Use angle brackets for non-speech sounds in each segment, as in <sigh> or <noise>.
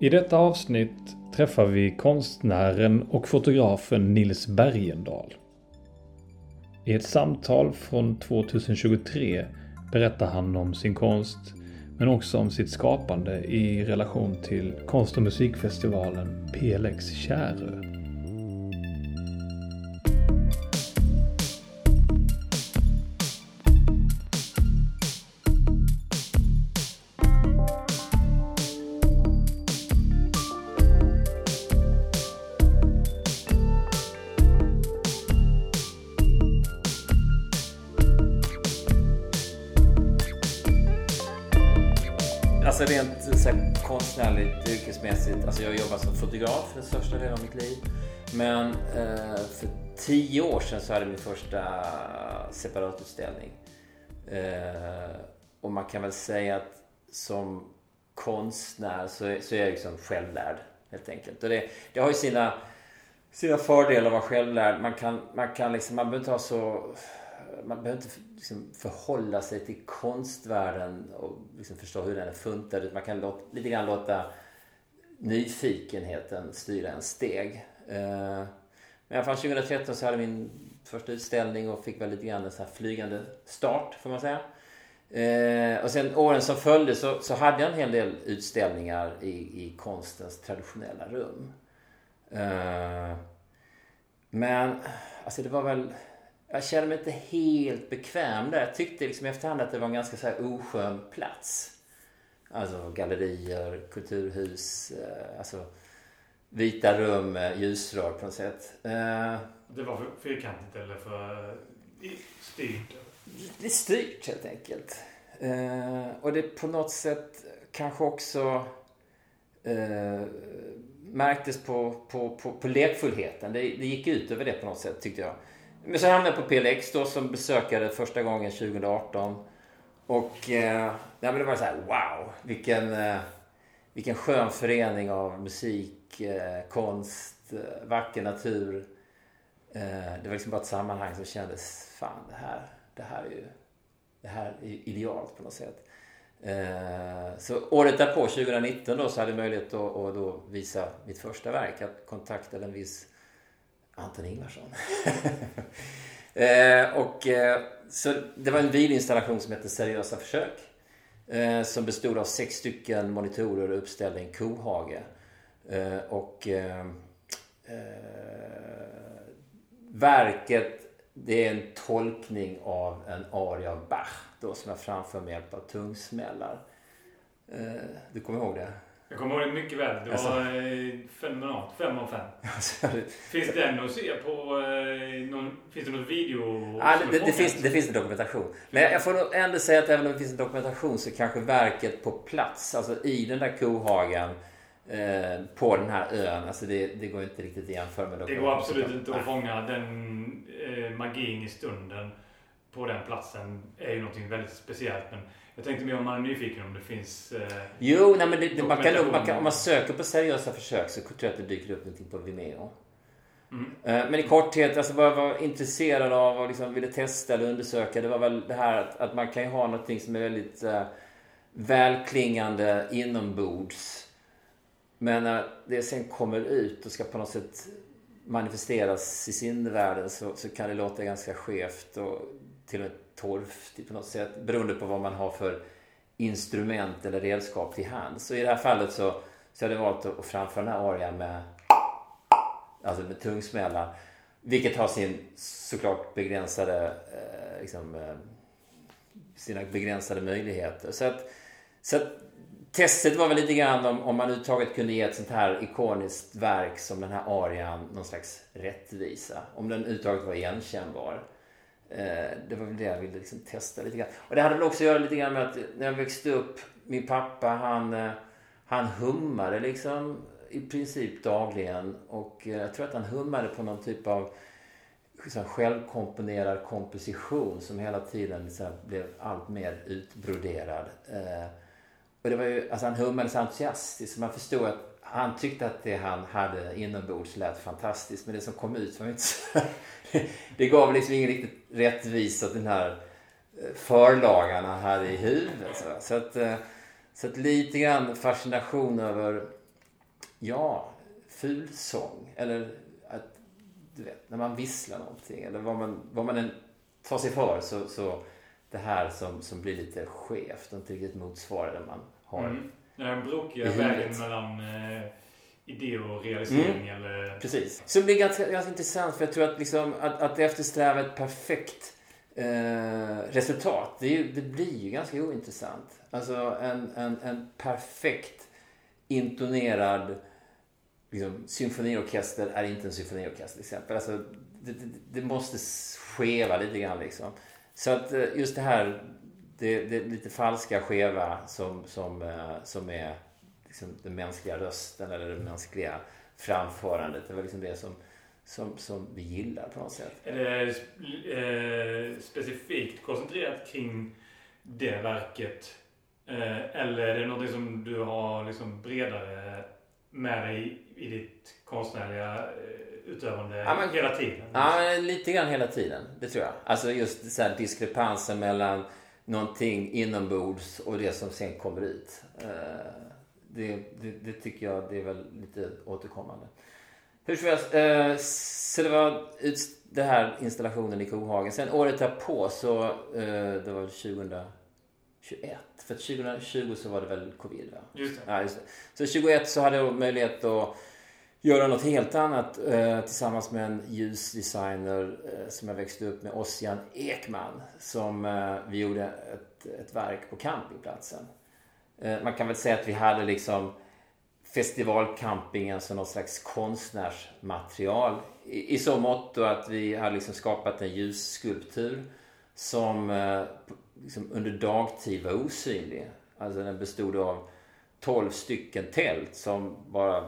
I detta avsnitt träffar vi konstnären och fotografen Nils Bergendahl. I ett samtal från 2023 berättar han om sin konst men också om sitt skapande i relation till konst och musikfestivalen PLX Kärö. Konstnärligt, yrkesmässigt. Alltså jag jobbar som fotograf för största delen av mitt liv. Men eh, för tio år sedan så hade jag min första separatutställning. Eh, och man kan väl säga att som konstnär så är, så är jag liksom självlärd helt enkelt. Och det, det har ju sina, sina fördelar att vara självlärd. Man kan, man kan liksom, man behöver inte ha så man behöver inte liksom förhålla sig till konstvärlden och liksom förstå hur den är funtad. Man kan låta, lite grann låta nyfikenheten styra en steg. Eh, men i alla fall 2013 så hade jag min första utställning och fick väl lite grann en så här flygande start får man säga. Eh, och sen åren som följde så, så hade jag en hel del utställningar i, i konstens traditionella rum. Eh, men alltså det var väl jag kände mig inte helt bekväm där. Jag tyckte liksom i efterhand att det var en ganska så här oskön plats. Alltså gallerier, kulturhus, eh, alltså vita rum med ljusrör på något sätt. Eh, Det var för fyrkantigt eller för eh, styrt? det är styrt helt enkelt. Eh, och det på något sätt kanske också eh, märktes på, på, på, på lekfullheten. Det, det gick ut över det på något sätt tyckte jag. Men så hamnade jag på PLX då som besökare första gången 2018. Och eh, ja, det var så här, wow, vilken, eh, vilken skön förening av musik, eh, konst, eh, vacker natur. Eh, det var liksom bara ett sammanhang som kändes, fan det här, det här är ju det här är idealt på något sätt. Eh, så året därpå, 2019 då, så hade jag möjlighet att, att då visa mitt första verk. Jag kontaktade en viss Anton Ingvarsson. <laughs> eh, och, eh, så det var en videoinstallation som hette Seriösa försök. Eh, som bestod av sex stycken monitorer och uppställda i en kohage. Eh, och eh, eh, verket det är en tolkning av en aria av Bach då, som jag framför med hjälp av tungsmällar. Eh, du kommer ihåg det? Jag kommer ihåg det mycket väl. Det Alltså. var eh, fenomenalt. Fem av fem. Alltså, <laughs> Finns den att se på eh, någon, Finns det något video? Är det, det, finns, det finns en dokumentation. Men jag får nog ändå säga att även om det finns en dokumentation så kanske verket på plats, alltså i den där kohagen eh, på den här ön, alltså det, det går inte riktigt att jämföra med Det går absolut inte att fånga den eh, magin i stunden på den platsen. är ju någonting väldigt speciellt. Men jag tänkte mer om man är nyfiken om det finns... Eh, Jo, nej, men det, det, man kan, man kan, om man söker på seriösa försök så tror jag att det dyker upp någonting på Vimeo. Mm. Eh, Men i korthet, alltså vad jag var intresserad av och liksom ville testa eller undersöka, det var väl det här att, att man kan ju ha någonting som är väldigt uh, välklingande inombords. Men när det sen kommer ut och ska på något sätt manifesteras i sinnevärlden så, så kan det låta ganska skevt och till och med torftig typ, på något sätt. Beroende på vad man har för instrument eller redskap till hands. Så i det här fallet så, så hade jag valt att framföra den här arian med, alltså med tungsmällar. Vilket har sin såklart begränsade, eh, liksom, eh, sina begränsade möjligheter. Så att, så att testet var väl lite grann om, om man överhuvudtaget kunde ge ett sånt här ikoniskt verk som den här arian någon slags rättvisa. Om den överhuvudtaget var igenkännbar. Eh, det var väl det jag ville liksom testa lite grann. Och det hade väl också att göra lite grann med att när jag växte upp, min pappa han, eh, han hummade liksom i princip dagligen. Och eh, jag tror att han hummade på någon typ av liksom självkomponerad komposition som hela tiden liksom blev allt mer utbroderad. Och det var ju, alltså han hummade så entusiastiskt så man förstod att han tyckte att det han hade inombords lät fantastiskt men det som kom ut var inte så... <laughs> Det gav liksom ingen riktigt rättvisa åt den här eh, förlagan han hade i huvudet. Så, att, eh, så att lite grann fascination över ja, fulsång. Eller att, du vet, när man visslar någonting. Eller vad man, vad man än tar sig för så, så det här som, som blir lite skevt och inte riktigt motsvarar det man har. Mm. Den brokiga vägen mellan eh, idé och realisering. Mm. Eller... Precis. Så det blir ganska, ganska intressant för jag tror att, liksom, att, att eftersträva ett perfekt eh, resultat, det, ju, det blir ju ganska ointressant. Alltså en, en, en perfekt intonerad liksom, symfoniorkester är inte en symfoniorkester till exempel. Alltså, det, det, det måste skeva lite grann liksom. Så att eh, just det här, det, det lite falska skeva som, som, eh, som är liksom den mänskliga rösten eller det mänskliga framförandet. Det var liksom det som, som, som vi gillar på något sätt. Är det eh, specifikt koncentrerat kring det verket? Eh, eller är det något som du har liksom bredare med dig i ditt konstnärliga eh, utövande Ja, men- hela tiden? Ja, lite grann hela tiden. Det tror jag. Alltså just så här diskrepansen mellan någonting inombords och det som sen kommer ut. Eh, Det, det, det tycker jag det är väl lite återkommande. Hur som helst, eh, så det var ut, det här installationen i Kohagen. Sen året därpå så, eh, det var 2021. För att 2020 så var det väl covid va? Just det. Ja, just det. Så 21 så hade jag möjlighet att göra något helt annat eh, tillsammans med en ljusdesigner eh, som jag växte upp med, Ossian Ekman. Som eh, vi gjorde ett, ett verk på campingplatsen. Eh, man kan väl säga att vi hade liksom festivalcampingen som något slags konstnärsmaterial. I, i så mått att vi hade liksom skapat en ljusskulptur som eh, liksom under dagtid var osynlig. Alltså den bestod av 12 stycken tält som bara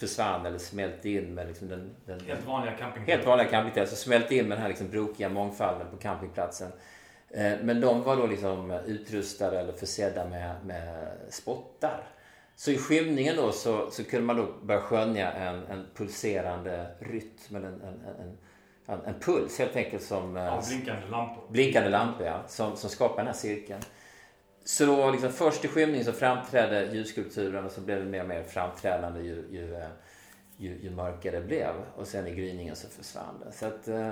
försvann eller smälte in med liksom den, den Helt vanliga camping. Helt vanliga campingtält. Så smälte in med den här liksom brokiga mångfalden på campingplatsen. Eh, Men de var då liksom utrustade eller försedda med, med spottar. Så i skymningen då så, så kunde man då börja skönja en, en pulserande rytm, eller en, en, en, en, puls helt enkelt som... eh, Av blinkande lampor. blinkande lampor ja, som, som skapar den här cirkeln. Så då liksom först i skymningen så framträdde ljusskulpturen och så blev det mer och mer framträdande ju, ju, eh, ju, ju mörkare det blev. Och sen i gryningen så försvann det. Så att eh,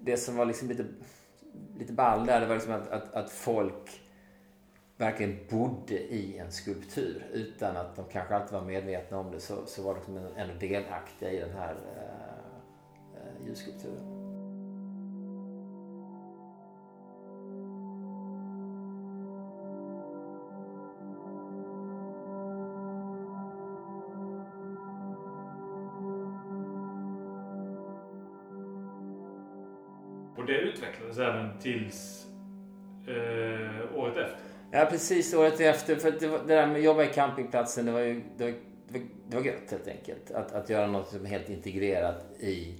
det som var liksom lite, lite ball där, det var liksom att, att, att folk verkligen bodde i en skulptur utan att de kanske alltid var medvetna om det så, så var de liksom ändå delaktiga i den här eh, eh ljusskulpturen. Och det utvecklades även tills eh, året efter. Ja, precis året efter. För att det, var, det där med att jobba i campingplatsen, det var ju det var, det var, det var gött helt enkelt. Att, att göra något som är helt integrerat i,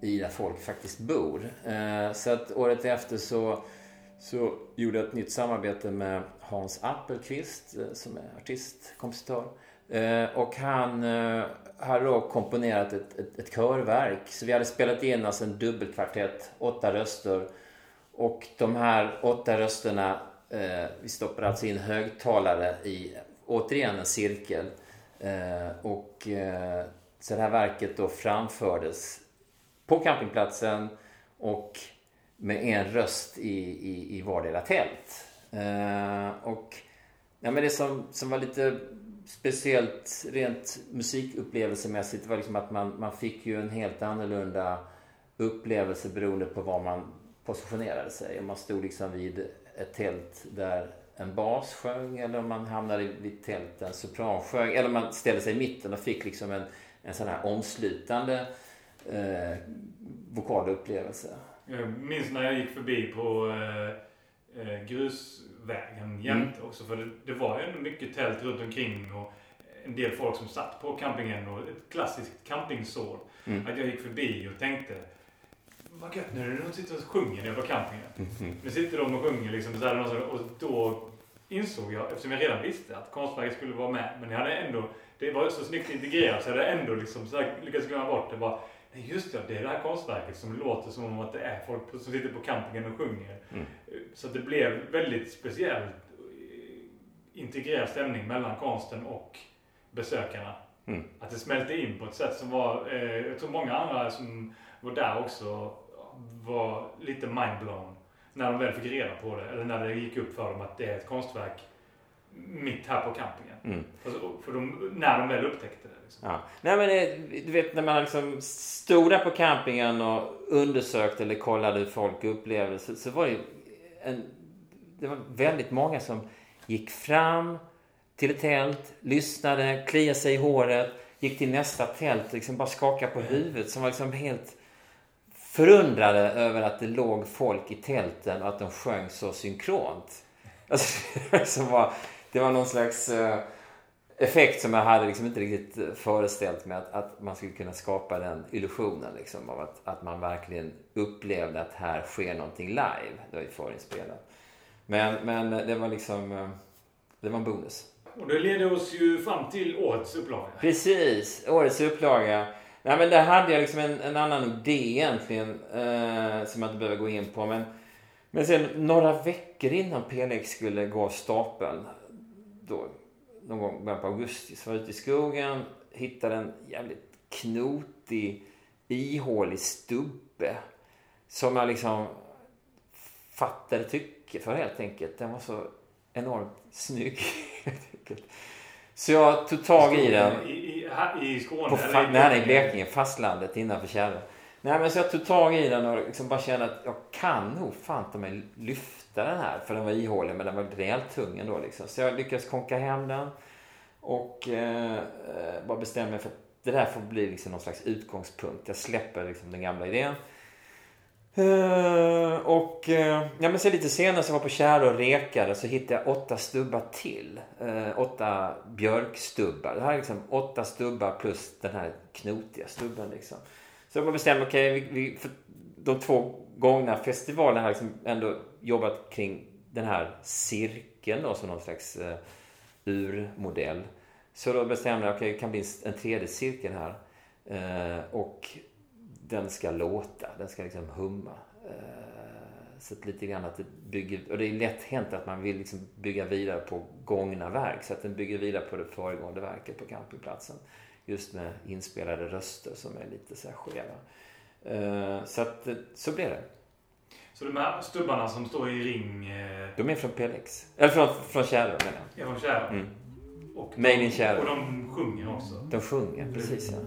i där folk faktiskt bor. Eh, så att året efter så, så gjorde jag ett nytt samarbete med Hans Appelqvist eh, som är artist, kompositör. Eh, och han eh, hade då komponerat ett, ett, ett körverk. Så vi hade spelat in alltså en dubbelkvartett, åtta röster. Och de här åtta rösterna, eh, vi stoppade alltså in högtalare i, återigen en cirkel. Eh, och eh, så det här verket då framfördes på campingplatsen och med en röst i, i, i vardera tält. Eh, och ja, men det som, som var lite speciellt rent musikupplevelsemässigt var liksom att man, man fick ju en helt annorlunda upplevelse beroende på var man positionerade sig. Om man stod liksom vid ett tält där en bas sjöng eller om man hamnade vid tält där en sopran sjöng. Eller om man ställde sig i mitten och fick liksom en, en sån här omslutande eh, vokal upplevelse. Jag minns när jag gick förbi på eh, eh eh, grusvägen jämt också. För det, det var ju mycket tält runt omkring och en del folk som satt på campingen och ett klassiskt campingsår. Mm. Att jag gick förbi och tänkte vad gött, nu är det någon som sitter och sjunger nere på campingen. Nu sitter de och sjunger liksom. Så här, och då insåg jag, eftersom jag redan visste att konstverket skulle vara med. Men jag hade ändå, det var så snyggt integrerat så jag hade ändå liksom så här, lyckats glömma bort det. Bara, just det, det är det här konstverket som låter som om att det är folk som sitter på campingen och sjunger. Mm. Så det blev väldigt speciellt eh, integrerad stämning mellan konsten och besökarna. Mm. Att det smälte in på ett sätt som var, eh, jag tror många andra som var där också var lite mindblown. När de väl fick reda på det. Eller när det gick upp för dem att det är ett konstverk mitt här på campingen. Mm. Alltså, för de, när de väl upptäckte det. Liksom. Ja. Nej, men det, du vet när man liksom stod där på campingen och undersökte eller kollade hur folk upplevde så, så var det en, det var väldigt många som gick fram till ett tält, lyssnade, kliade sig i håret, gick till nästa tält och liksom bara skakade på huvudet som var liksom helt förundrade över att det låg folk i tälten och att de sjöng så synkront. Alltså, <laughs> det, liksom var, det var någon slags uh, effekt som jag hade liksom inte riktigt eh, föreställt mig att, att man skulle kunna skapa den illusionen liksom, av att, att man verkligen upplevde att här sker någonting live. Det var ju förinspelat. Men, men det var liksom, uh, det var en bonus. Och det leder oss ju fram till årets upplaga. Precis, årets upplaga. Nej, men där hade jag liksom en, en annan idé egentligen eh, som jag inte behöver gå in på. Men, men sen några veckor innan PLX skulle gå av stapeln, då, någon gång i början på augusti, så var jag ute i skogen, hittade en jävligt knotig, ihålig stubbe som jag liksom fattade tycke för helt enkelt. Den var så enormt snygg. <laughs> Så jag tog tag i den. I, i, i Skåne? På eller nej, i Blekinge. Fastlandet innanför Kärrö. Nej, men så jag tog tag i den och liksom bara kände att jag kan nog fan ta mig lyfta den här. För den var ihålig, men den var rejält tung ändå liksom. Så jag lyckades konka hem den. Och eh, bara bestämde mig för att det där får bli liksom någon slags utgångspunkt. Jag släpper liksom den gamla idén. Eh, och eh, ja, men så lite senare så var jag på Kärö och rekade så hittade jag åtta stubbar till. Eh, åtta björkstubbar. Det här är liksom åtta stubbar plus den här knotiga stubben. Liksom. Så man bestämmer, okej, vi, vi, för de två gångna festivalerna har liksom ändå jobbat kring den här cirkeln då som någon slags eh, urmodell. Så då bestämde jag okej, det kan bli en tredje cirkel här. Eh, och den ska låta, den ska liksom humma. Eh, Så att lite grann att det bygger, och det är lätt hänt att man vill liksom bygga vidare på gångna verk. Så att den bygger vidare på det föregående verket på campingplatsen. Just med inspelade röster som är lite så här skeva. Eh, Så att, eh, så blev det. Så de här stubbarna som står i ring eh, De är från PLX. Eller från, från Kärrö menar jag. är från Kärrö. Mm. Och de-. Och de sjunger också. De sjunger, precis ja.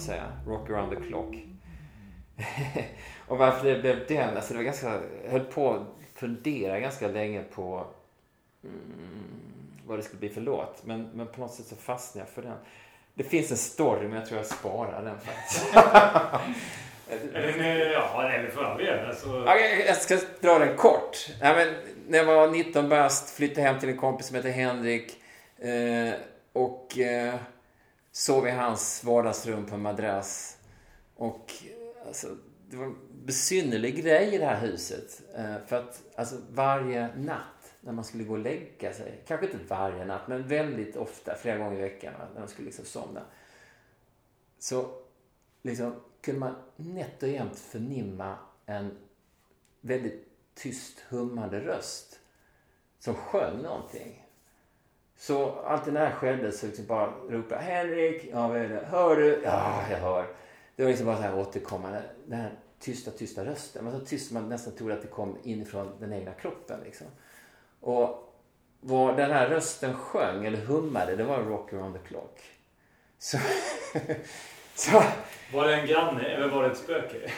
Säga. Rock around the clock. <laughs> och varför det blev den? Alltså det var ganska, jag höll på att fundera ganska länge på mm, vad det skulle bli för låt. Men, men på något sätt så fastnade jag för den. Det finns en story men jag tror jag sparar den faktiskt. <laughs> Eller, ja, eller för all del. Alltså, Ja, jag- Jag ska dra den kort. Ja, men när jag var 19 bast flyttade hem till en kompis som heter Henrik. Eh, och eh, sov i hans vardagsrum på en madrass. Och alltså, det var en besynnerlig grej i det här huset. Eh, för att alltså, varje natt när man skulle gå och lägga sig, kanske inte varje natt, men väldigt ofta, flera gånger i veckan, när man skulle liksom somna. Så liksom, kunde man nätt och jämnt förnimma en väldigt tyst hummande röst som sjöng någonting. Så när det här skedde så liksom bara ropade jag, Henrik, ja? Hör du? Ja, jag hör. Det var liksom bara så här återkommande, den här tysta, tysta rösten. Men så tyst man nästan trodde att det kom inifrån den egna kroppen liksom. Och vad den här rösten sjöng eller hummade, det var Rock around the clock. Så, <laughs> så var det en granne eller var det ett spöke?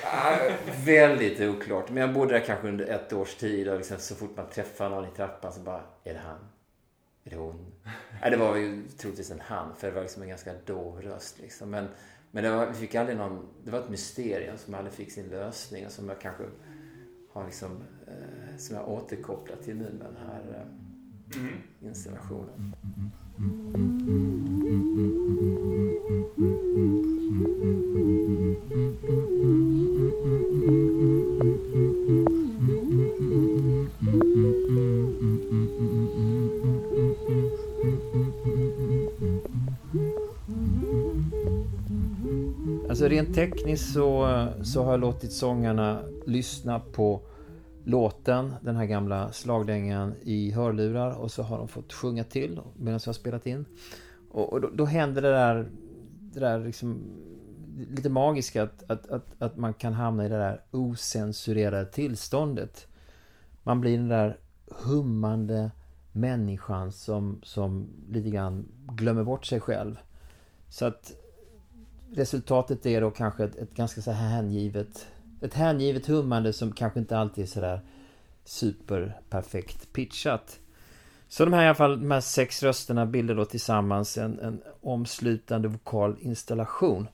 Väldigt oklart. Men jag bodde där kanske under ett års tid och liksom så fort man träffade någon i trappan så bara, är det han? Är det hon? Nej, det var ju troligtvis en han, för det var liksom en ganska dov röst liksom. Men Men det var, vi fick aldrig någon, det var ett mysterium som aldrig fick sin lösning och som jag kanske har liksom, eh, som jag återkopplar till nu med den här eh, Mm. installationen. Rent så, så har jag låtit sångarna lyssna på låten, den här gamla slagdängan i hörlurar och så har de fått sjunga till medan jag har spelat in. Och, och då, då händer det där, det där liksom lite magiska att, att, att, att man kan hamna i det där osensurerade tillståndet. Man blir den där hummande människan som, som lite grann glömmer bort sig själv. Så att resultatet är då kanske ett, ett ganska så här hängivet ett hängivet hummande som kanske inte alltid är sådär superperfekt pitchat. Så de här i alla fall, de här sex rösterna bildar då tillsammans en, en omslutande vokal installation.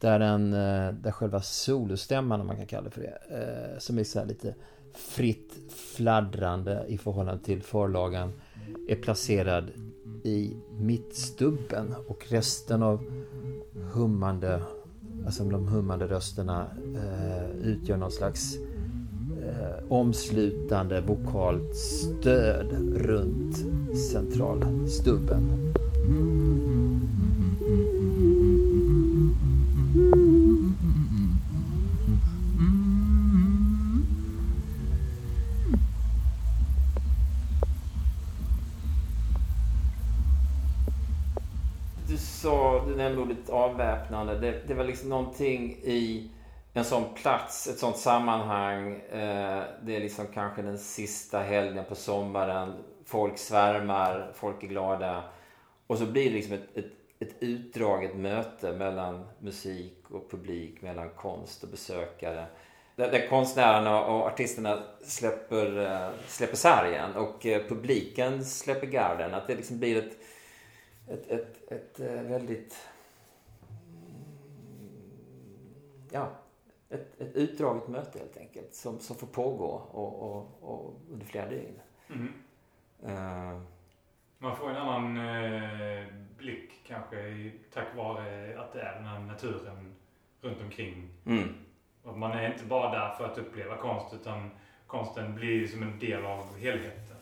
Där, den, eh, där själva solostämman, om man kan kalla det för det, eh, som är så här lite fritt fladdrande i förhållande till förlagan, är placerad i mittstubben och resten av hummande Alltså de hummande rösterna eh, utgör någon slags eh, omslutande vokalt stöd runt centralstubben. Mm. Avväpnande. Det, det var liksom någonting i en sån plats, ett sånt sammanhang. Eh, det är liksom kanske den sista helgen på sommaren. Folk svärmar, folk är glada. Och så blir det liksom ett, ett, ett utdraget möte mellan musik och publik, mellan konst och besökare. Där, där konstnärerna och artisterna släpper, eh, släpper sargen och eh, publiken släpper garden. Att det liksom blir ett ett, ett, ett eh, väldigt... Ja, ett, ett utdraget möte helt enkelt. Som, som får pågå och, och, och under flera dygn. Mm. Eh, Man får en annan eh, blick kanske tack vare att det är den här naturen runt omkring. mm. Och man är inte bara där för att uppleva konst utan konsten blir som en del av helheten.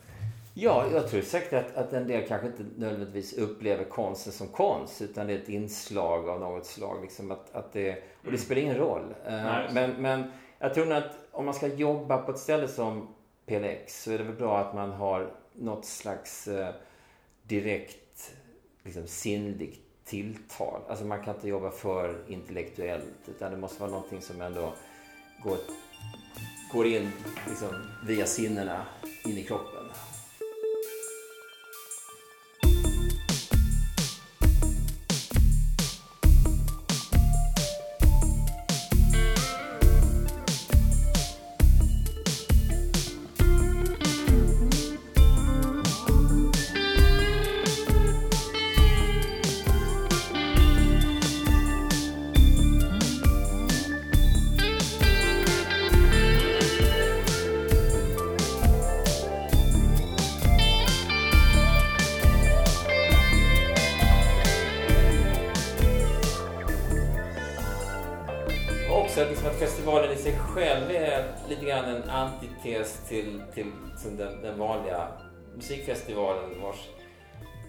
Ja, jag tror säkert att, att en del kanske inte nödvändigtvis upplever konsten som konst utan det är ett inslag av något slag. Liksom att, att det, och det spelar ingen roll. Eh, Nej, men, men jag tror nog att om man ska jobba på ett ställe som PLX så är det väl bra att man har något slags eh, direkt liksom, sinnligt tilltal. Alltså man kan inte jobba för intellektuellt utan det måste vara någonting som ändå går, går in liksom, via sinnena in i kroppen. Sig själv är lite grann en antites till, till liksom den, den vanliga musikfestivalen vars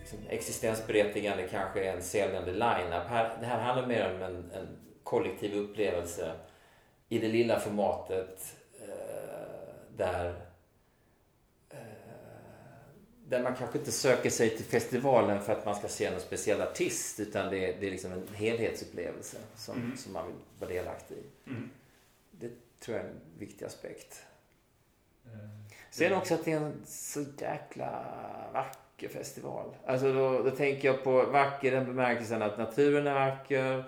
liksom, existensberättigande kanske är en säljande line-up. Här, det här handlar mer om en, en kollektiv upplevelse i det lilla formatet eh, där eh, där man kanske inte söker sig till festivalen för att man ska se någon speciell artist utan det är, det är liksom en helhetsupplevelse som, Mm. som man vill vara delaktig i. Mm. Det tror jag är en viktig aspekt. Eh, Sen också att det är en så jäkla vacker festival. Alltså då, då tänker jag på vacker i den bemärkelsen att naturen är vacker.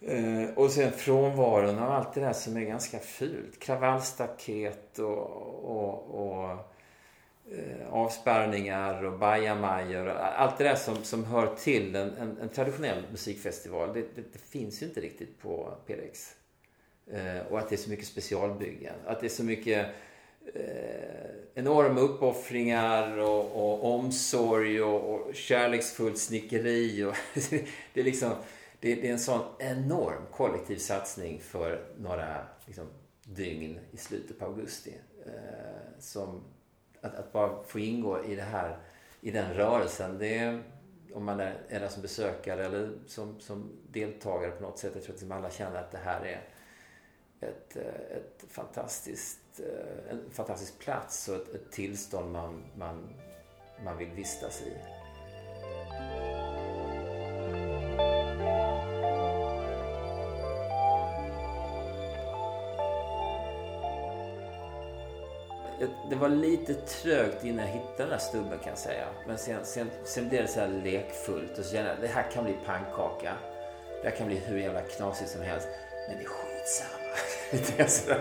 Eh, och sen frånvaron av allt det där som är ganska fult. Kravallstaket och, och, och eh, avspärrningar och bajamajor. Allt det där som, som hör till en, en, en traditionell musikfestival. Det, det, det, finns ju inte riktigt på PDX. Eh, och att det är så mycket specialbyggen. Att det är så mycket eh, enorma uppoffringar och, och omsorg och, och kärleksfullt snickeri. Och <laughs> det, är liksom, det, det, är en sån enorm kollektiv satsning för några liksom, dygn i slutet på augusti. Eh, som att, att, bara få ingå i det här, i den rörelsen. Det om man är, är där som besökare eller som, som deltagare på något sätt. Jag tror att alla känner att det här är ett, eh, ett fantastiskt, eh, en fantastisk plats och ett, ett tillstånd man, man, man vill vistas i. det var lite trögt innan jag hittade den här stubben kan jag säga. Men sen, sen, sen blev det så här lekfullt och så kände jag det här kan bli pannkaka. Det här kan bli hur jävla knasigt som helst. Men det är skitsamma. 見てやすら